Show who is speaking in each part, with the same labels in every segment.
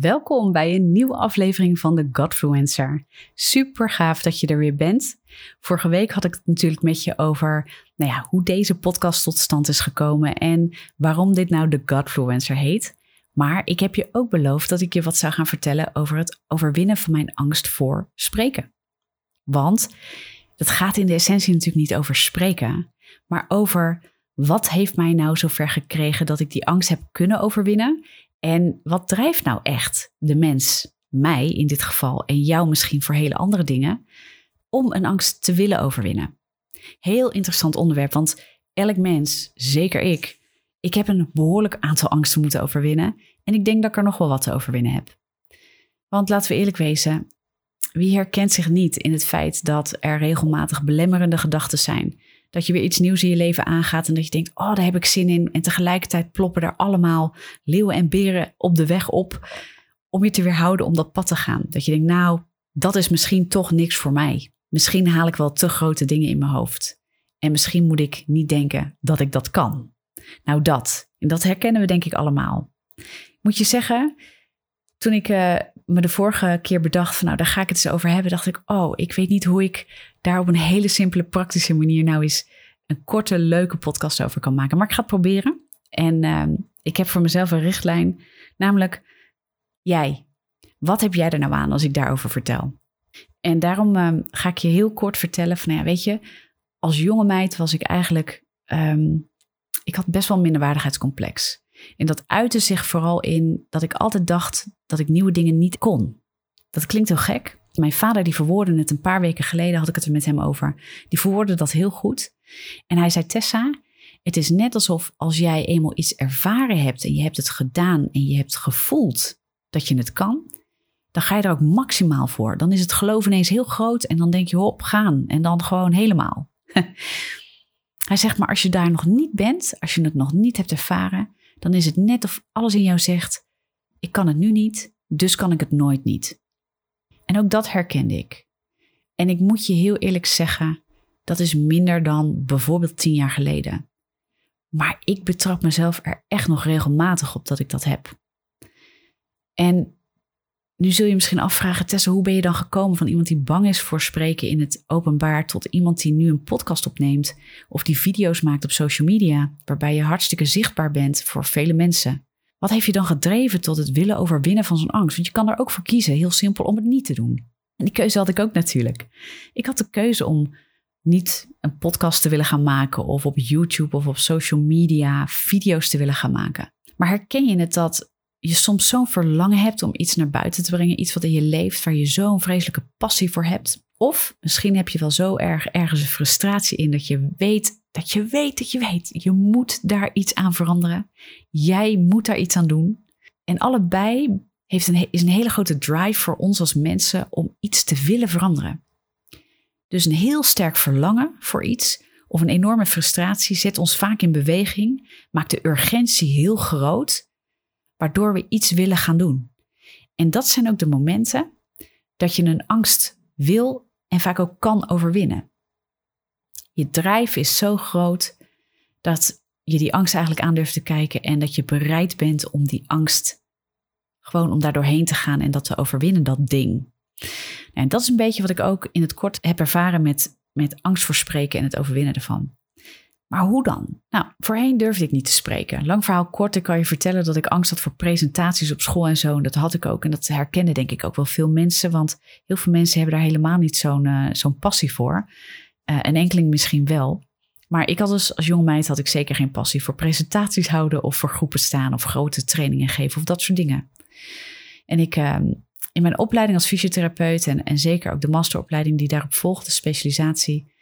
Speaker 1: Welkom bij een nieuwe aflevering van de Godfluencer. Super gaaf dat je er weer bent. Vorige week had ik het natuurlijk met je over nou ja, hoe deze podcast tot stand is gekomen en waarom dit nou de Godfluencer heet. Maar ik heb je ook beloofd dat ik je wat zou gaan vertellen over het overwinnen van mijn angst voor spreken. Want het gaat in de essentie natuurlijk niet over spreken, maar over wat heeft mij nou zover gekregen dat ik die angst heb kunnen overwinnen en wat drijft nou echt de mens, mij in dit geval en jou misschien voor hele andere dingen, om een angst te willen overwinnen? Heel interessant onderwerp, want elk mens, zeker ik, ik heb een behoorlijk aantal angsten moeten overwinnen en ik denk dat ik er nog wel wat te overwinnen heb. Want laten we eerlijk wezen, wie herkent zich niet in het feit dat er regelmatig belemmerende gedachten zijn? Dat je weer iets nieuws in je leven aangaat en dat je denkt, oh, daar heb ik zin in. En tegelijkertijd ploppen er allemaal leeuwen en beren op de weg op om je te weerhouden om dat pad te gaan. Dat je denkt, nou, dat is misschien toch niks voor mij. Misschien haal ik wel te grote dingen in mijn hoofd. En misschien moet ik niet denken dat ik dat kan. Nou, dat. En dat herkennen we denk ik allemaal. Moet je zeggen, toen ik uh, me de vorige keer bedacht van nou, daar ga ik het eens over hebben, dacht ik, oh, ik weet niet hoe ik daar op een hele simpele, praktische manier nou eens een korte, leuke podcast over kan maken. Maar ik ga het proberen. En uh, ik heb voor mezelf een richtlijn, namelijk jij. Wat heb jij er nou aan als ik daarover vertel? En daarom uh, ga ik je heel kort vertellen van, nou ja, weet je, als jonge meid was ik eigenlijk, um, ik had best wel een minderwaardigheidscomplex. En dat uitte zich vooral in dat ik altijd dacht dat ik nieuwe dingen niet kon. Dat klinkt heel gek. Mijn vader die verwoordde het een paar weken geleden, had ik het er met hem over. Die verwoordde dat heel goed. En hij zei, Tessa, het is net alsof als jij eenmaal iets ervaren hebt en je hebt het gedaan en je hebt gevoeld dat je het kan, dan ga je er ook maximaal voor. Dan is het geloof ineens heel groot en dan denk je, hop, gaan. En dan gewoon helemaal. hij zegt, maar als je daar nog niet bent, als je het nog niet hebt ervaren, dan is het net of alles in jou zegt: ik kan het nu niet, dus kan ik het nooit niet. En ook dat herkende ik. En ik moet je heel eerlijk zeggen, dat is minder dan bijvoorbeeld tien jaar geleden. Maar ik betrap mezelf er echt nog regelmatig op dat ik dat heb. En nu zul je misschien afvragen, Tessa, hoe ben je dan gekomen van iemand die bang is voor spreken in het openbaar tot iemand die nu een podcast opneemt of die video's maakt op social media, waarbij je hartstikke zichtbaar bent voor vele mensen? Wat heeft je dan gedreven tot het willen overwinnen van zo'n angst? Want je kan er ook voor kiezen, heel simpel, om het niet te doen. En die keuze had ik ook natuurlijk. Ik had de keuze om niet een podcast te willen gaan maken of op YouTube of op social media video's te willen gaan maken. Maar herken je het dat je soms zo'n verlangen hebt om iets naar buiten te brengen, iets wat in je leeft, waar je zo'n vreselijke passie voor hebt. Of misschien heb je wel zo erg ergens een frustratie in dat je weet, dat je weet, dat je weet, je moet daar iets aan veranderen. Jij moet daar iets aan doen. En allebei heeft een, is een hele grote drive voor ons als mensen om iets te willen veranderen. Dus een heel sterk verlangen voor iets of een enorme frustratie zet ons vaak in beweging, maakt de urgentie heel groot waardoor we iets willen gaan doen. En dat zijn ook de momenten dat je een angst wil en vaak ook kan overwinnen. Je drijf is zo groot dat je die angst eigenlijk aan durft te kijken en dat je bereid bent om die angst gewoon om daar doorheen te gaan en dat te overwinnen, dat ding. En dat is een beetje wat ik ook in het kort heb ervaren met, met angst voor spreken en het overwinnen ervan. Maar hoe dan? Nou, voorheen durfde ik niet te spreken. Lang verhaal kort, ik kan je vertellen dat ik angst had voor presentaties op school en zo. En dat had ik ook. En dat herkennen denk ik ook wel veel mensen. Want heel veel mensen hebben daar helemaal niet zo'n uh, zo'n passie voor. Uh, een enkeling misschien wel. Maar ik had dus als jonge meid had ik zeker geen passie voor presentaties houden of voor groepen staan of grote trainingen geven of dat soort dingen. En ik, uh, in mijn opleiding als fysiotherapeut en, en zeker ook de masteropleiding die daarop volgde, specialisatie,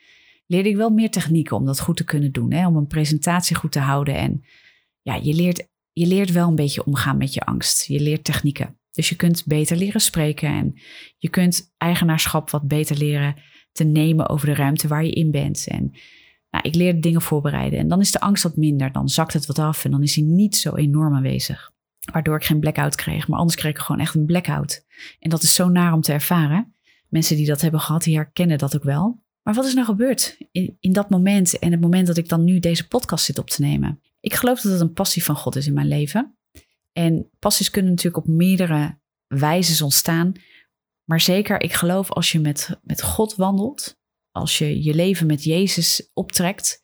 Speaker 1: leerde ik wel meer technieken om dat goed te kunnen doen. Hè? Om een presentatie goed te houden. En ja, je leert, je leert wel een beetje omgaan met je angst. Je leert technieken. Dus je kunt beter leren spreken en je kunt eigenaarschap wat beter leren te nemen over de ruimte waar je in bent. En nou, ik leerde dingen voorbereiden en dan is de angst wat minder. Dan zakt het wat af en dan is hij niet zo enorm aanwezig. Waardoor ik geen blackout kreeg, maar anders kreeg ik gewoon echt een blackout. En dat is zo naar om te ervaren. Mensen die dat hebben gehad, die herkennen dat ook wel. Maar wat is nou gebeurd in, in dat moment en het moment dat ik dan nu deze podcast zit op te nemen? Ik geloof dat het een passie van God is in mijn leven. En passies kunnen natuurlijk op meerdere wijze is ontstaan. Maar zeker, ik geloof als je met, met God wandelt, als je je leven met Jezus optrekt,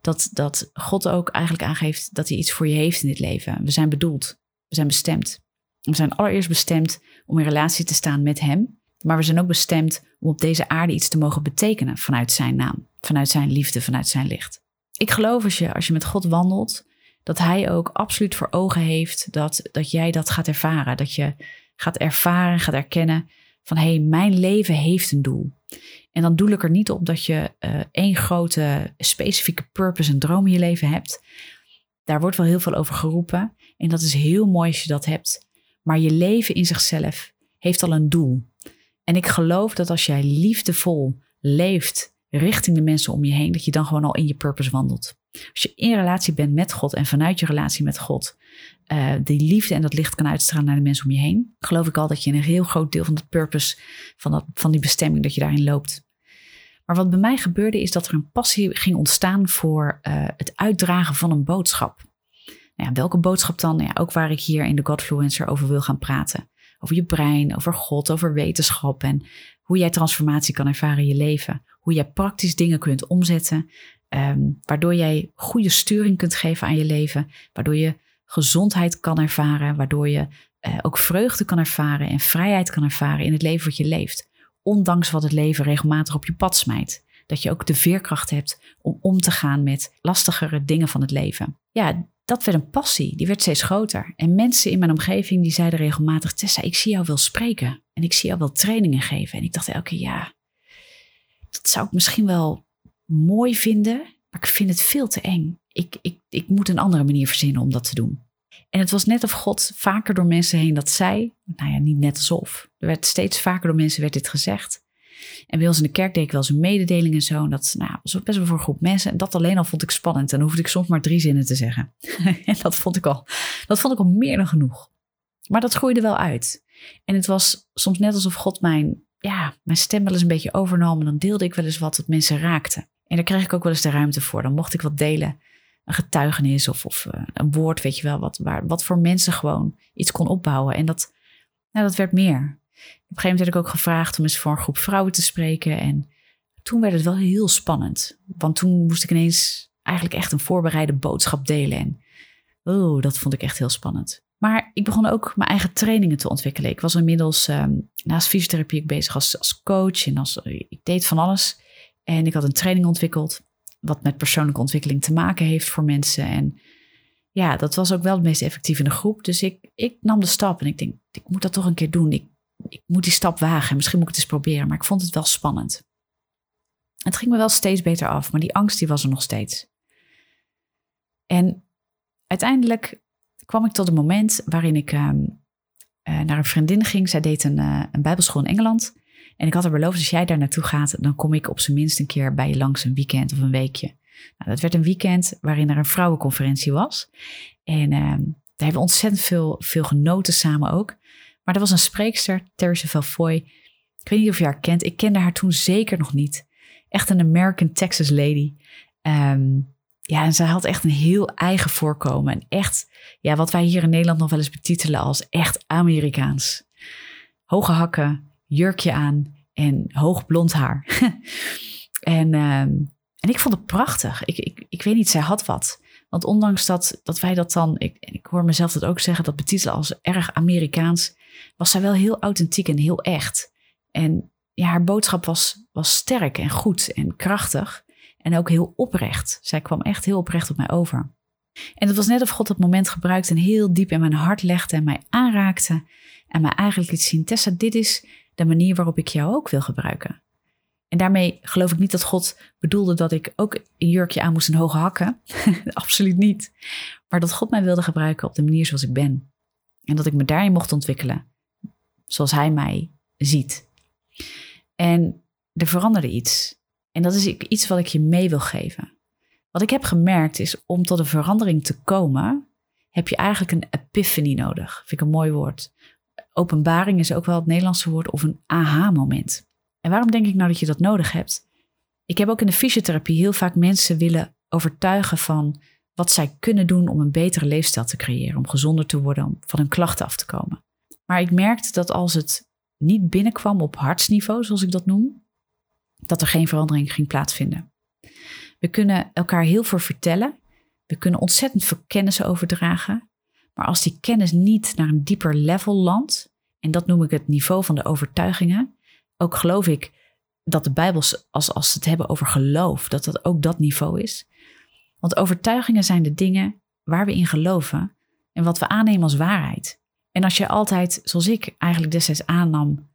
Speaker 1: dat, dat God ook eigenlijk aangeeft dat hij iets voor je heeft in dit leven. We zijn bedoeld, we zijn bestemd. We zijn allereerst bestemd om in relatie te staan met Hem, maar we zijn ook bestemd om op deze aarde iets te mogen betekenen vanuit Zijn naam, vanuit Zijn liefde, vanuit Zijn licht. Ik geloof als je, als je met God wandelt, dat Hij ook absoluut voor ogen heeft dat, dat jij dat gaat ervaren. Dat je gaat ervaren, gaat erkennen van hé, hey, mijn leven heeft een doel. En dan doel ik er niet op dat je uh, één grote specifieke purpose en droom in je leven hebt. Daar wordt wel heel veel over geroepen. En dat is heel mooi als je dat hebt. Maar je leven in zichzelf heeft al een doel. En ik geloof dat als jij liefdevol leeft richting de mensen om je heen, dat je dan gewoon al in je purpose wandelt. Als je in relatie bent met God en vanuit je relatie met God uh, die liefde en dat licht kan uitstralen naar de mensen om je heen, geloof ik al dat je een heel groot deel van het purpose, van, dat, van die bestemming, dat je daarin loopt. Maar wat bij mij gebeurde is dat er een passie ging ontstaan voor uh, het uitdragen van een boodschap. Nou ja, welke boodschap dan? Nou ja, ook waar ik hier in de Godfluencer over wil gaan praten. Over je brein, over God, over wetenschap en hoe jij transformatie kan ervaren in je leven. Hoe jij praktisch dingen kunt omzetten, um, waardoor jij goede sturing kunt geven aan je leven, waardoor je gezondheid kan ervaren, waardoor je uh, ook vreugde kan ervaren en vrijheid kan ervaren in het leven wat je leeft. Ondanks wat het leven regelmatig op je pad smijt. Dat je ook de veerkracht hebt om om te gaan met lastigere dingen van het leven. Ja, dat werd een passie. Die werd steeds groter. En mensen in mijn omgeving die zeiden regelmatig: Tessa, ik zie jou wel spreken. En ik zie jou wel trainingen geven. En ik dacht elke keer: ja, dat zou ik misschien wel mooi vinden. Maar ik vind het veel te eng ik, ik, ik moet een andere manier verzinnen om dat te doen. En het was net of God vaker door mensen heen dat zei. Nou ja, niet net alsof. Er werd steeds vaker door mensen werd dit gezegd. En bij ons in de kerk deed ik wel eens een mededeling en zo. En dat nou, was best wel voor een groep mensen. En dat alleen al vond ik spannend. En dan hoefde ik soms maar drie zinnen te zeggen. en dat vond, ik al, dat vond ik al meer dan genoeg. Maar dat groeide wel uit. En het was soms net alsof God mijn, ja, mijn stem wel eens een beetje overnam. En dan deelde ik wel eens wat dat mensen raakte. En daar kreeg ik ook wel eens de ruimte voor. Dan mocht ik wat delen een getuigenis of, of eh, een woord, weet je wel, wat, waar, wat voor mensen gewoon iets kon opbouwen. En dat, nou, dat werd meer. Op een gegeven moment werd ik ook gevraagd om eens voor een groep vrouwen te spreken. En toen werd het wel heel spannend. Want toen moest ik ineens eigenlijk echt een voorbereide boodschap delen. En oh, dat vond ik echt heel spannend. Maar ik begon ook mijn eigen trainingen te ontwikkelen. Ik was inmiddels um, naast fysiotherapie bezig als, als coach en als, ik deed van alles. En ik had een training ontwikkeld wat met persoonlijke ontwikkeling te maken heeft voor mensen. En ja, dat was ook wel het meest effectief in de groep. Dus ik, ik nam de stap en ik denk, ik moet dat toch een keer doen. Ik, ik moet die stap wagen. Misschien moet ik het eens proberen, maar ik vond het wel spannend. Het ging me wel steeds beter af, maar die angst die was er nog steeds. En uiteindelijk kwam ik tot een moment waarin ik uh, naar een vriendin ging. Zij deed een, uh, een bijbelschool in Engeland. En ik had er beloofd, als jij daar naartoe gaat, dan kom ik op zijn minst een keer bij je langs een weekend of een weekje. Nou, dat werd een weekend waarin er een vrouwenconferentie was. En uh, daar hebben we ontzettend veel, veel genoten samen ook. Maar er was een spreekster, Theresa Velfoy. Ik weet niet of je haar kent. Ik kende haar toen zeker nog niet. Echt een American Texas lady. Um, ja, en zij had echt een heel eigen voorkomen. En echt, ja, wat wij hier in Nederland nog wel eens betitelen als echt Amerikaans. Hoge hakken, jurkje aan en hoog blond haar. en, ehm, en ik vond het prachtig. Ik, ik, ik weet niet, zij had wat. Want ondanks dat, dat wij dat dan, ik, ik hoor mezelf dat ook zeggen, dat betitelen als erg Amerikaans, was zij wel heel authentiek en heel echt. En ja, haar boodschap was, was sterk en goed en krachtig en ook heel oprecht. Zij kwam echt heel oprecht op mij over. En het was net of God dat moment gebruikte en heel diep in mijn hart legde en mij aanraakte en mij eigenlijk liet zien, Tessa, dit is de manier waarop ik jou ook wil gebruiken. En daarmee geloof ik niet dat God bedoelde dat ik ook een jurkje aan moest en hoge hakken. Absoluut niet. Maar dat God mij wilde gebruiken op de manier zoals ik ben. En dat ik me daarin mocht ontwikkelen. Zoals Hij mij ziet. En er veranderde iets. En dat is iets wat ik je mee wil geven. Wat ik heb gemerkt is om tot een verandering te komen, heb je eigenlijk een epiphany nodig. Vind ik een mooi woord openbaring is ook wel het Nederlandse woord of een aha-moment. En waarom denk ik nou dat je dat nodig hebt? Ik heb ook in de fysiotherapie heel vaak mensen willen overtuigen van wat zij kunnen doen om een betere leefstijl te creëren, om gezonder te worden, om van hun klachten af te komen. Maar ik merkte dat als het niet binnenkwam op hartsniveau, zoals ik dat noem, dat er geen verandering ging plaatsvinden. We kunnen elkaar heel veel vertellen. We kunnen ontzettend veel kennis overdragen. Maar als die kennis niet naar een dieper level landt, en dat noem ik het niveau van de overtuigingen, ook geloof ik dat de Bijbel, als, als ze het hebben over geloof, dat dat ook dat niveau is. Want overtuigingen zijn de dingen waar we in geloven en wat we aannemen als waarheid. En als je altijd, zoals ik eigenlijk destijds aannam,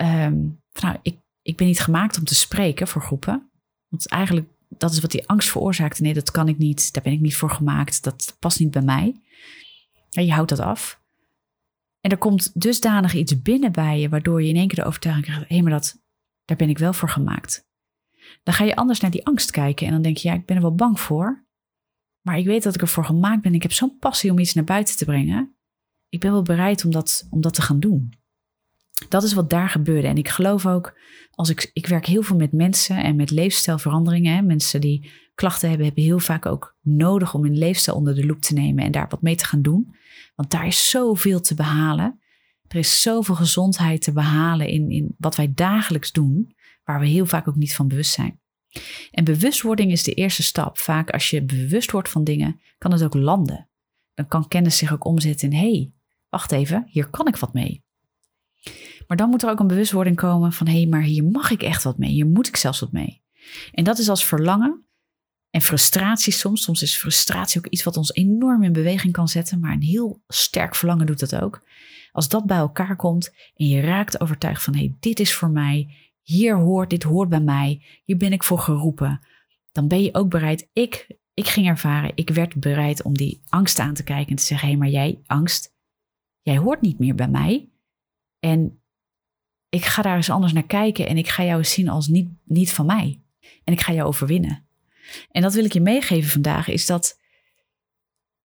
Speaker 1: um, nou, ik, ik ben niet gemaakt om te spreken voor groepen. Want eigenlijk, dat is wat die angst veroorzaakte. Nee, dat kan ik niet, daar ben ik niet voor gemaakt, dat past niet bij mij. En je houdt dat af. En er komt dusdanig iets binnen bij je, waardoor je in één keer de overtuiging krijgt: hé, maar dat, daar ben ik wel voor gemaakt. Dan ga je anders naar die angst kijken en dan denk je: ja, ik ben er wel bang voor. Maar ik weet dat ik ervoor gemaakt ben. Ik heb zo'n passie om iets naar buiten te brengen. Ik ben wel bereid om dat, om dat te gaan doen. Dat is wat daar gebeurde. En ik geloof ook, als ik, ik werk heel veel met mensen en met leefstijlveranderingen. Mensen die klachten hebben, hebben heel vaak ook nodig om hun leefstijl onder de loep te nemen en daar wat mee te gaan doen. Want daar is zoveel te behalen. Er is zoveel gezondheid te behalen in, in wat wij dagelijks doen, waar we heel vaak ook niet van bewust zijn. En bewustwording is de eerste stap. Vaak als je bewust wordt van dingen, kan het ook landen. Dan kan kennis zich ook omzetten in: hey, wacht even, hier kan ik wat mee. Maar dan moet er ook een bewustwording komen van: hé, hey, maar hier mag ik echt wat mee, hier moet ik zelfs wat mee. En dat is als verlangen en frustratie soms. Soms is frustratie ook iets wat ons enorm in beweging kan zetten, maar een heel sterk verlangen doet dat ook. Als dat bij elkaar komt en je raakt overtuigd van: hé, hey, dit is voor mij, hier hoort, dit hoort bij mij, hier ben ik voor geroepen, dan ben je ook bereid. Ik, ik ging ervaren, ik werd bereid om die angst aan te kijken en te zeggen: hé, hey, maar jij, angst, jij hoort niet meer bij mij. En ik ga daar eens anders naar kijken en ik ga jou zien als niet, niet van mij. En ik ga jou overwinnen. En dat wil ik je meegeven vandaag, is dat,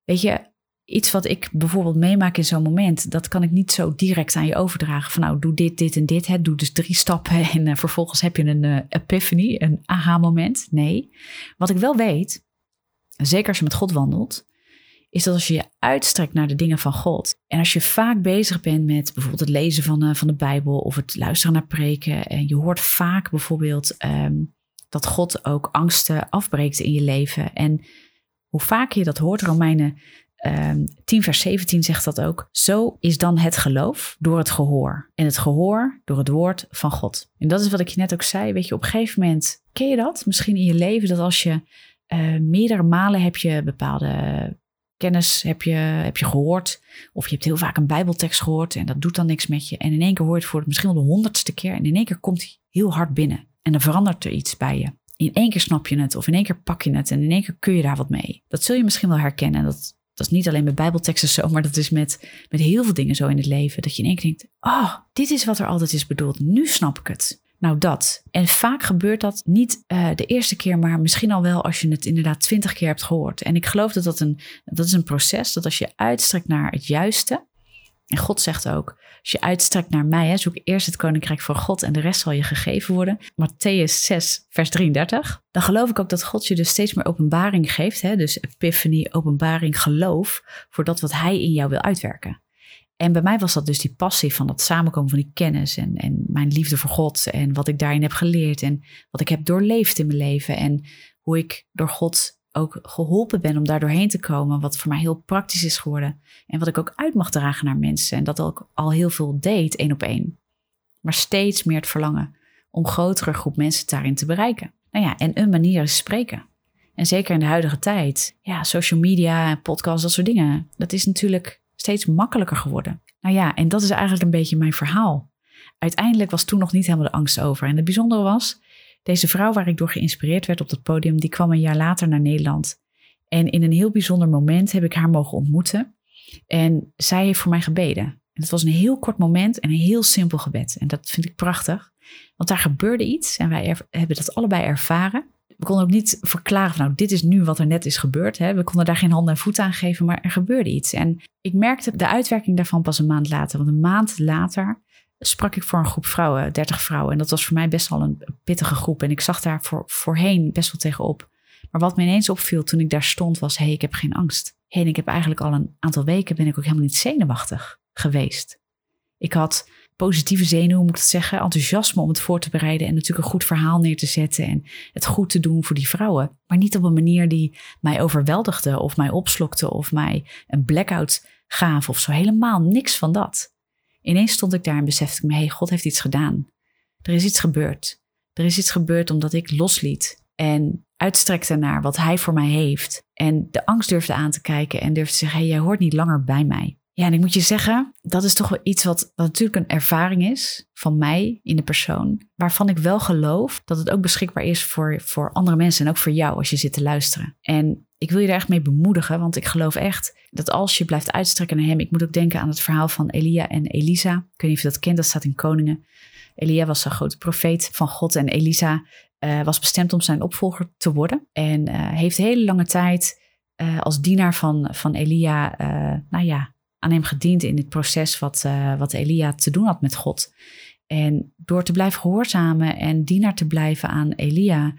Speaker 1: weet je, iets wat ik bijvoorbeeld meemaak in zo'n moment, dat kan ik niet zo direct aan je overdragen. Van nou, doe dit, dit en dit. Hè. Doe dus drie stappen en uh, vervolgens heb je een uh, epiphany, een aha-moment. Nee. Wat ik wel weet, zeker als je met God wandelt, is dat als je je uitstrekt naar de dingen van God. En als je vaak bezig bent met bijvoorbeeld het lezen van, uh, van de Bijbel of het luisteren naar preken. En je hoort vaak bijvoorbeeld um, dat God ook angsten afbreekt in je leven. En hoe vaak je dat hoort, Romeinen um, 10 vers 17 zegt dat ook. Zo is dan het geloof door het gehoor. En het gehoor door het woord van God. En dat is wat ik je net ook zei. Weet je, op een gegeven moment, ken je dat? Misschien in je leven, dat als je uh, meerdere malen heb je bepaalde kennis heb je, heb je gehoord. Of je hebt heel vaak een bijbeltekst gehoord en dat doet dan niks met je. En in één keer hoor je het voor misschien wel de honderdste keer. En in één keer komt hij heel hard binnen. En dan verandert er iets bij je. In één keer snap je het of in één keer pak je het en in één keer kun je daar wat mee. Dat zul je misschien wel herkennen. Dat, dat is niet alleen met bijbelteksten zo, maar dat is met, met heel veel dingen zo in het leven. Dat je in één keer denkt, oh, dit is wat er altijd is bedoeld. Nu snap ik het. Nou, dat. En vaak gebeurt dat niet uh, de eerste keer, maar misschien al wel als je het inderdaad twintig keer hebt gehoord. En ik geloof dat dat een, dat is een proces, dat als je uitstrekt naar het juiste, en God zegt ook, als je uitstrekt naar mij, zoek eerst het koninkrijk van God en de rest zal je gegeven worden. Matthäus 6, vers 33. Dan geloof ik ook dat God je dus steeds meer openbaring geeft. Hè, dus epiphany, openbaring, geloof voor dat wat hij in jou wil uitwerken. En bij mij was dat dus die passie van dat samenkomen van die kennis en, en mijn liefde voor God en wat ik daarin heb geleerd en wat ik heb doorleefd in mijn leven en hoe ik door God ook geholpen ben om daar doorheen te komen, wat voor mij heel praktisch is geworden en wat ik ook uit mag dragen naar mensen en dat ook al heel veel deed, één op één. Maar steeds meer het verlangen om grotere groep mensen daarin te bereiken. Nou ja, en een manier is spreken. En zeker in de huidige tijd, ja, social media, podcasts, dat soort dingen, dat is natuurlijk steeds makkelijker geworden. Nou ja, en dat is eigenlijk een beetje mijn verhaal. Uiteindelijk was toen nog niet helemaal de angst over. En het bijzondere was, deze vrouw waar ik door geïnspireerd werd op dat podium, die kwam een jaar later naar Nederland. En in een heel bijzonder moment heb ik haar mogen ontmoeten. En zij heeft voor mij gebeden. En het was een heel kort moment en een heel simpel gebed. En dat vind ik prachtig. Want daar gebeurde iets en wij hebben dat allebei ervaren we konden ook niet verklaren van nou, dit is nu wat er net is gebeurd. Hè. We konden daar geen handen en voeten aan geven, maar er gebeurde iets. En ik merkte de uitwerking daarvan pas een maand later. Want een maand later sprak ik voor een groep vrouwen, 30 vrouwen. En dat was voor mij best wel een pittige groep. En ik zag daar voor, voorheen best wel tegenop. Maar wat me ineens opviel toen ik daar stond was, hé, hey, ik heb geen angst. Hé, hey, ik heb eigenlijk al een aantal weken ben ik ook helemaal niet zenuwachtig geweest. Ik had positieve zenuwen, moet ik het zeggen, enthousiasme om het voor te bereiden en natuurlijk een goed verhaal neer te zetten en het goed te doen voor die vrouwen. Maar niet op een manier die mij overweldigde of mij opslokte of mij een blackout gaf of zo. Helemaal niks van dat. Ineens stond ik daar en besefte ik me, hey, God heeft iets gedaan. Er is iets gebeurd. Er is iets gebeurd omdat ik losliet en uitstrekte naar wat hij voor mij heeft. En de angst durfde aan te kijken en durfde te zeggen, hey, jij hoort niet langer bij mij. Ja, en ik moet je zeggen, dat is toch wel iets wat, natuurlijk een ervaring is van mij in de persoon, waarvan ik wel geloof dat het ook beschikbaar is voor, voor andere mensen en ook voor jou als je zit te luisteren. En ik wil je er echt mee bemoedigen, want ik geloof echt dat als je blijft uitstrekken naar hem, ik moet ook denken aan het verhaal van Elia en Elisa. Ik weet niet of je dat kent, dat staat in Koningen. Elia was een grote profeet van God en Elisa uh, was bestemd om zijn opvolger te worden. En uh, heeft hele lange tijd uh, als dienaar van, van Elia, nou ja, aan hem gediend in dit proces wat, wat Elia te doen had met God. En door te blijven gehoorzamen en dienaar te blijven aan Elia,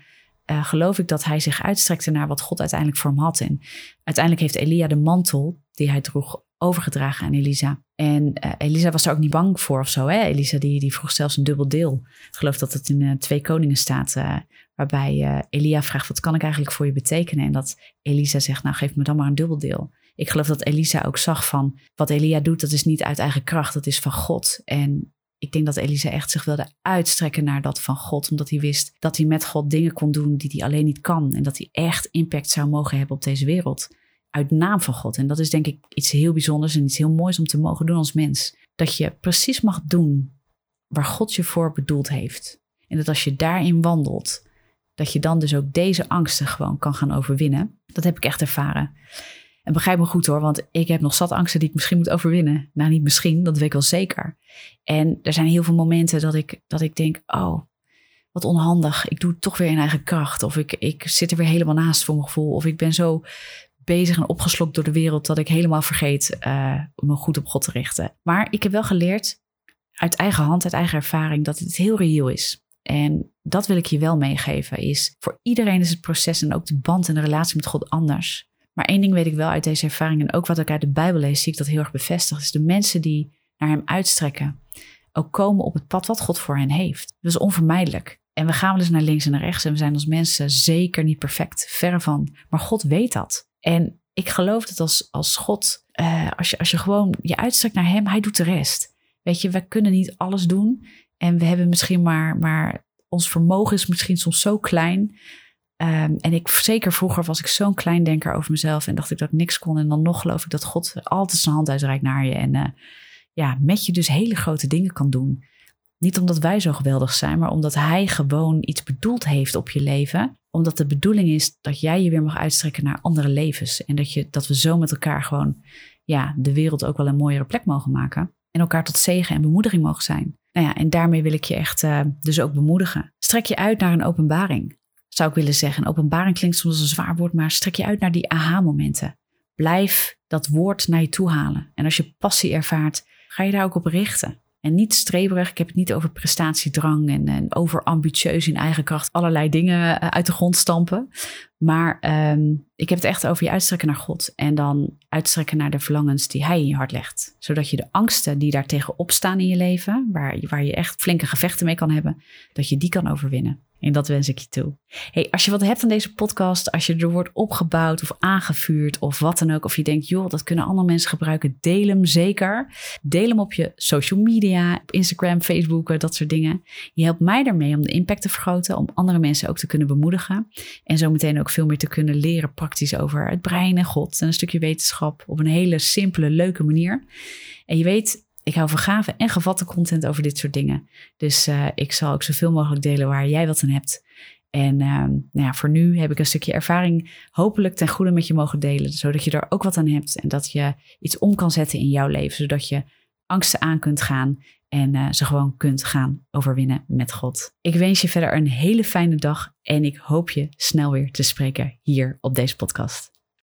Speaker 1: geloof ik dat hij zich uitstrekte naar wat God uiteindelijk voor hem had. En uiteindelijk heeft Elia de mantel die hij droeg overgedragen aan Elisa. En uh, Elisa was er ook niet bang voor of zo. Hè? Elisa die, die vroeg zelfs een dubbel deel. Ik geloof dat het in Twee Koningen staat. Waarbij Elia vraagt, wat kan ik eigenlijk voor je betekenen? En dat Elisa zegt, nou geef me dan maar een dubbel deel. Ik geloof dat Elisa ook zag van, wat Elia doet, dat is niet uit eigen kracht. Dat is van God. En ik denk dat Elisa echt zich wilde uitstrekken naar dat van God. Omdat hij wist dat hij met God dingen kon doen die hij alleen niet kan. En dat hij echt impact zou mogen hebben op deze wereld uit naam van God. En dat is denk ik iets heel bijzonders en iets heel moois om te mogen doen als mens. Dat je precies mag doen waar God je voor bedoeld heeft. En dat als je daarin wandelt, dat je dan dus ook deze angsten gewoon kan gaan overwinnen. Dat heb ik echt ervaren. En begrijp me goed hoor, want ik heb nog zat angsten die ik misschien moet overwinnen. Nou, niet misschien, dat weet ik wel zeker. En er zijn heel veel momenten dat ik, dat ik denk, oh, wat onhandig. Ik doe het toch weer in eigen kracht. Of ik, ik zit er weer helemaal naast voor mijn gevoel. Of ik ben zo bezig en opgeslokt door de wereld dat ik helemaal vergeet uh, me goed op God te richten. Maar ik heb wel geleerd uit eigen hand, uit eigen ervaring, dat het heel reëel is. En dat wil ik je wel meegeven, is voor iedereen is het proces en ook de band en de relatie met God anders. Maar één ding weet ik wel uit deze ervaring en ook wat ik uit de Bijbel lees, zie ik dat heel erg bevestigd. Is de mensen die naar hem uitstrekken, ook komen op het pad wat God voor hen heeft. Dat is onvermijdelijk. En we gaan wel eens naar links en naar rechts en we zijn als mensen zeker niet perfect, verre van. Maar God weet dat. En ik geloof dat als, als God, uh, als, je, als je gewoon je uitstrekt naar Hem, Hij doet de rest. Weet je, we kunnen niet alles doen. En we hebben misschien maar, maar ons vermogen is misschien soms zo klein. Um, en ik, zeker vroeger was ik zo'n klein denker over mezelf en dacht ik dat ik niks kon. En dan nog geloof ik dat God altijd zijn hand uitreikt naar je. En uh, ja, met je dus hele grote dingen kan doen. Niet omdat wij zo geweldig zijn, maar omdat Hij gewoon iets bedoeld heeft op je leven omdat de bedoeling is dat jij je weer mag uitstrekken naar andere levens. En dat, je, dat we zo met elkaar gewoon ja, de wereld ook wel een mooiere plek mogen maken. En elkaar tot zegen en bemoediging mogen zijn. Nou ja, en daarmee wil ik je echt uh, dus ook bemoedigen. Strek je uit naar een openbaring. Zou ik willen zeggen. Openbaring klinkt soms een zwaar woord, maar strek je uit naar die aha-momenten. Blijf dat woord naar je toe halen. En als je passie ervaart, ga je daar ook op richten. En niet streberig. Ik heb het niet over prestatiedrang en, en over ambitieus in eigen kracht allerlei dingen eh, uit de grond stampen. Maar um, ik heb het echt over je uitstrekken naar God. En dan uitstrekken naar de verlangens die Hij in je hart legt. Zodat je de angsten die daar tegenop staan in je leven, waar, waar je echt flinke gevechten mee kan hebben, dat je die kan overwinnen. En dat wens ik je toe. Hey, als je wat hebt aan deze podcast, als je er wordt opgebouwd of aangevuurd of wat dan ook, of je denkt, joh, dat kunnen andere mensen gebruiken, deel hem zeker. Deel hem op je social media, Instagram, Facebook, dat soort dingen. Je helpt mij daarmee om de impact te vergroten, om andere mensen ook te kunnen bemoedigen. En zo meteen ook veel meer te kunnen leren praktisch over het brein en God en een stukje wetenschap op een hele simpele, leuke manier. En je weet, ik hou van gave en gevatte content over dit soort dingen. Dus uh, ik zal ook zoveel mogelijk delen waar jij wat aan hebt. En uh, nou ja, voor nu heb ik een stukje ervaring hopelijk ten goede met je mogen delen. Zodat je er ook wat aan hebt en dat je iets om kan zetten in jouw leven. Zodat je angsten aan kunt gaan en uh, ze gewoon kunt gaan overwinnen met God. Ik wens je verder een hele fijne dag en ik hoop je snel weer te spreken hier op deze podcast.